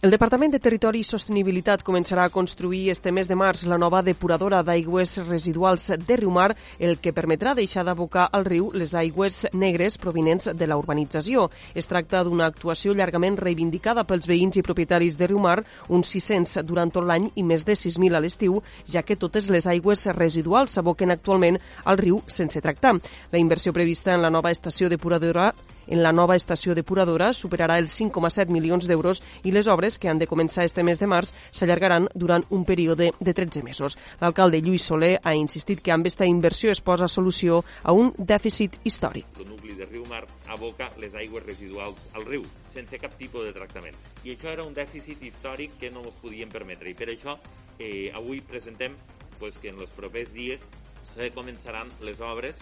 El Departament de Territori i Sostenibilitat començarà a construir este mes de març la nova depuradora d'aigües residuals de Riumar, el que permetrà deixar d'abocar al riu les aigües negres provinents de la urbanització. Es tracta d'una actuació llargament reivindicada pels veïns i propietaris de Riumar, uns 600 durant tot l'any i més de 6.000 a l'estiu, ja que totes les aigües residuals s'aboquen actualment al riu sense tractar. La inversió prevista en la nova estació depuradora en la nova estació depuradora superarà els 5,7 milions d'euros i les obres que han de començar este mes de març s'allargaran durant un període de 13 mesos. L'alcalde Lluís Soler ha insistit que amb aquesta inversió es posa solució a un dèficit històric. El nucli de Riu Mar aboca les aigües residuals al riu, sense cap tipus de tractament. I això era un dèficit històric que no podíem permetre. I per això eh, avui presentem pues, que en els propers dies se començaran les obres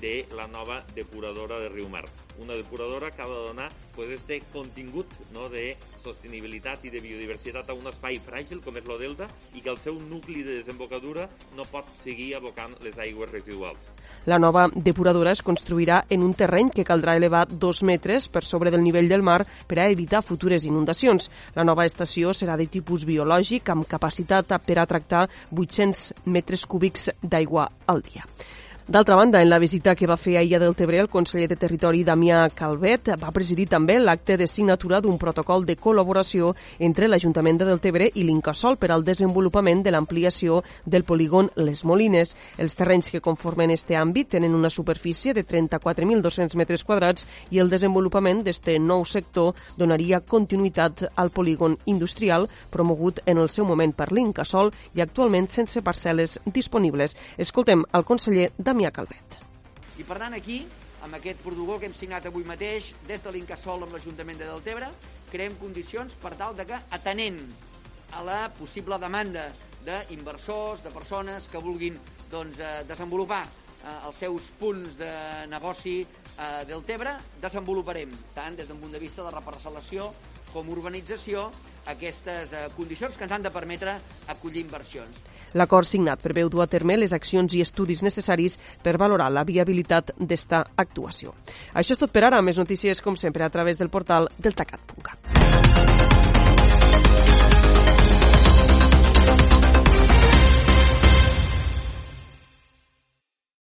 de la nova depuradora de Riu Mar. Una depuradora que ha de donar pues, este contingut no, de sostenibilitat i de biodiversitat a un espai fràgil com és lo delta i que el seu nucli de desembocadura no pot seguir abocant les aigües residuals. La nova depuradora es construirà en un terreny que caldrà elevar dos metres per sobre del nivell del mar per a evitar futures inundacions. La nova estació serà de tipus biològic amb capacitat per a tractar 800 metres cúbics d'aigua al dia. D'altra banda, en la visita que va fer a Deltebre, el conseller de Territori Damià Calvet va presidir també l'acte de signatura d'un protocol de col·laboració entre l'Ajuntament de Deltebre i l'Incasol per al desenvolupament de l'ampliació del polígon Les Molines. Els terrenys que conformen este àmbit tenen una superfície de 34.200 metres quadrats i el desenvolupament d'este nou sector donaria continuïtat al polígon industrial promogut en el seu moment per l'Incasol i actualment sense parcel·les disponibles. Escoltem el conseller Damià Damià Calvet. I per tant aquí, amb aquest protocol que hem signat avui mateix des de l'Incasol amb l'Ajuntament de Deltebre, creem condicions per tal de que, atenent a la possible demanda d'inversors, de persones que vulguin doncs, eh, desenvolupar eh, els seus punts de negoci a Deltebre, desenvoluparem, tant des d'un punt de vista de reparcel·lació com urbanització, aquestes eh, condicions que ens han de permetre acollir inversions. L'acord signat preveu dur a terme les accions i estudis necessaris per valorar la viabilitat d'esta actuació. Això és tot per ara. Més notícies, com sempre, a través del portal deltacat.cat.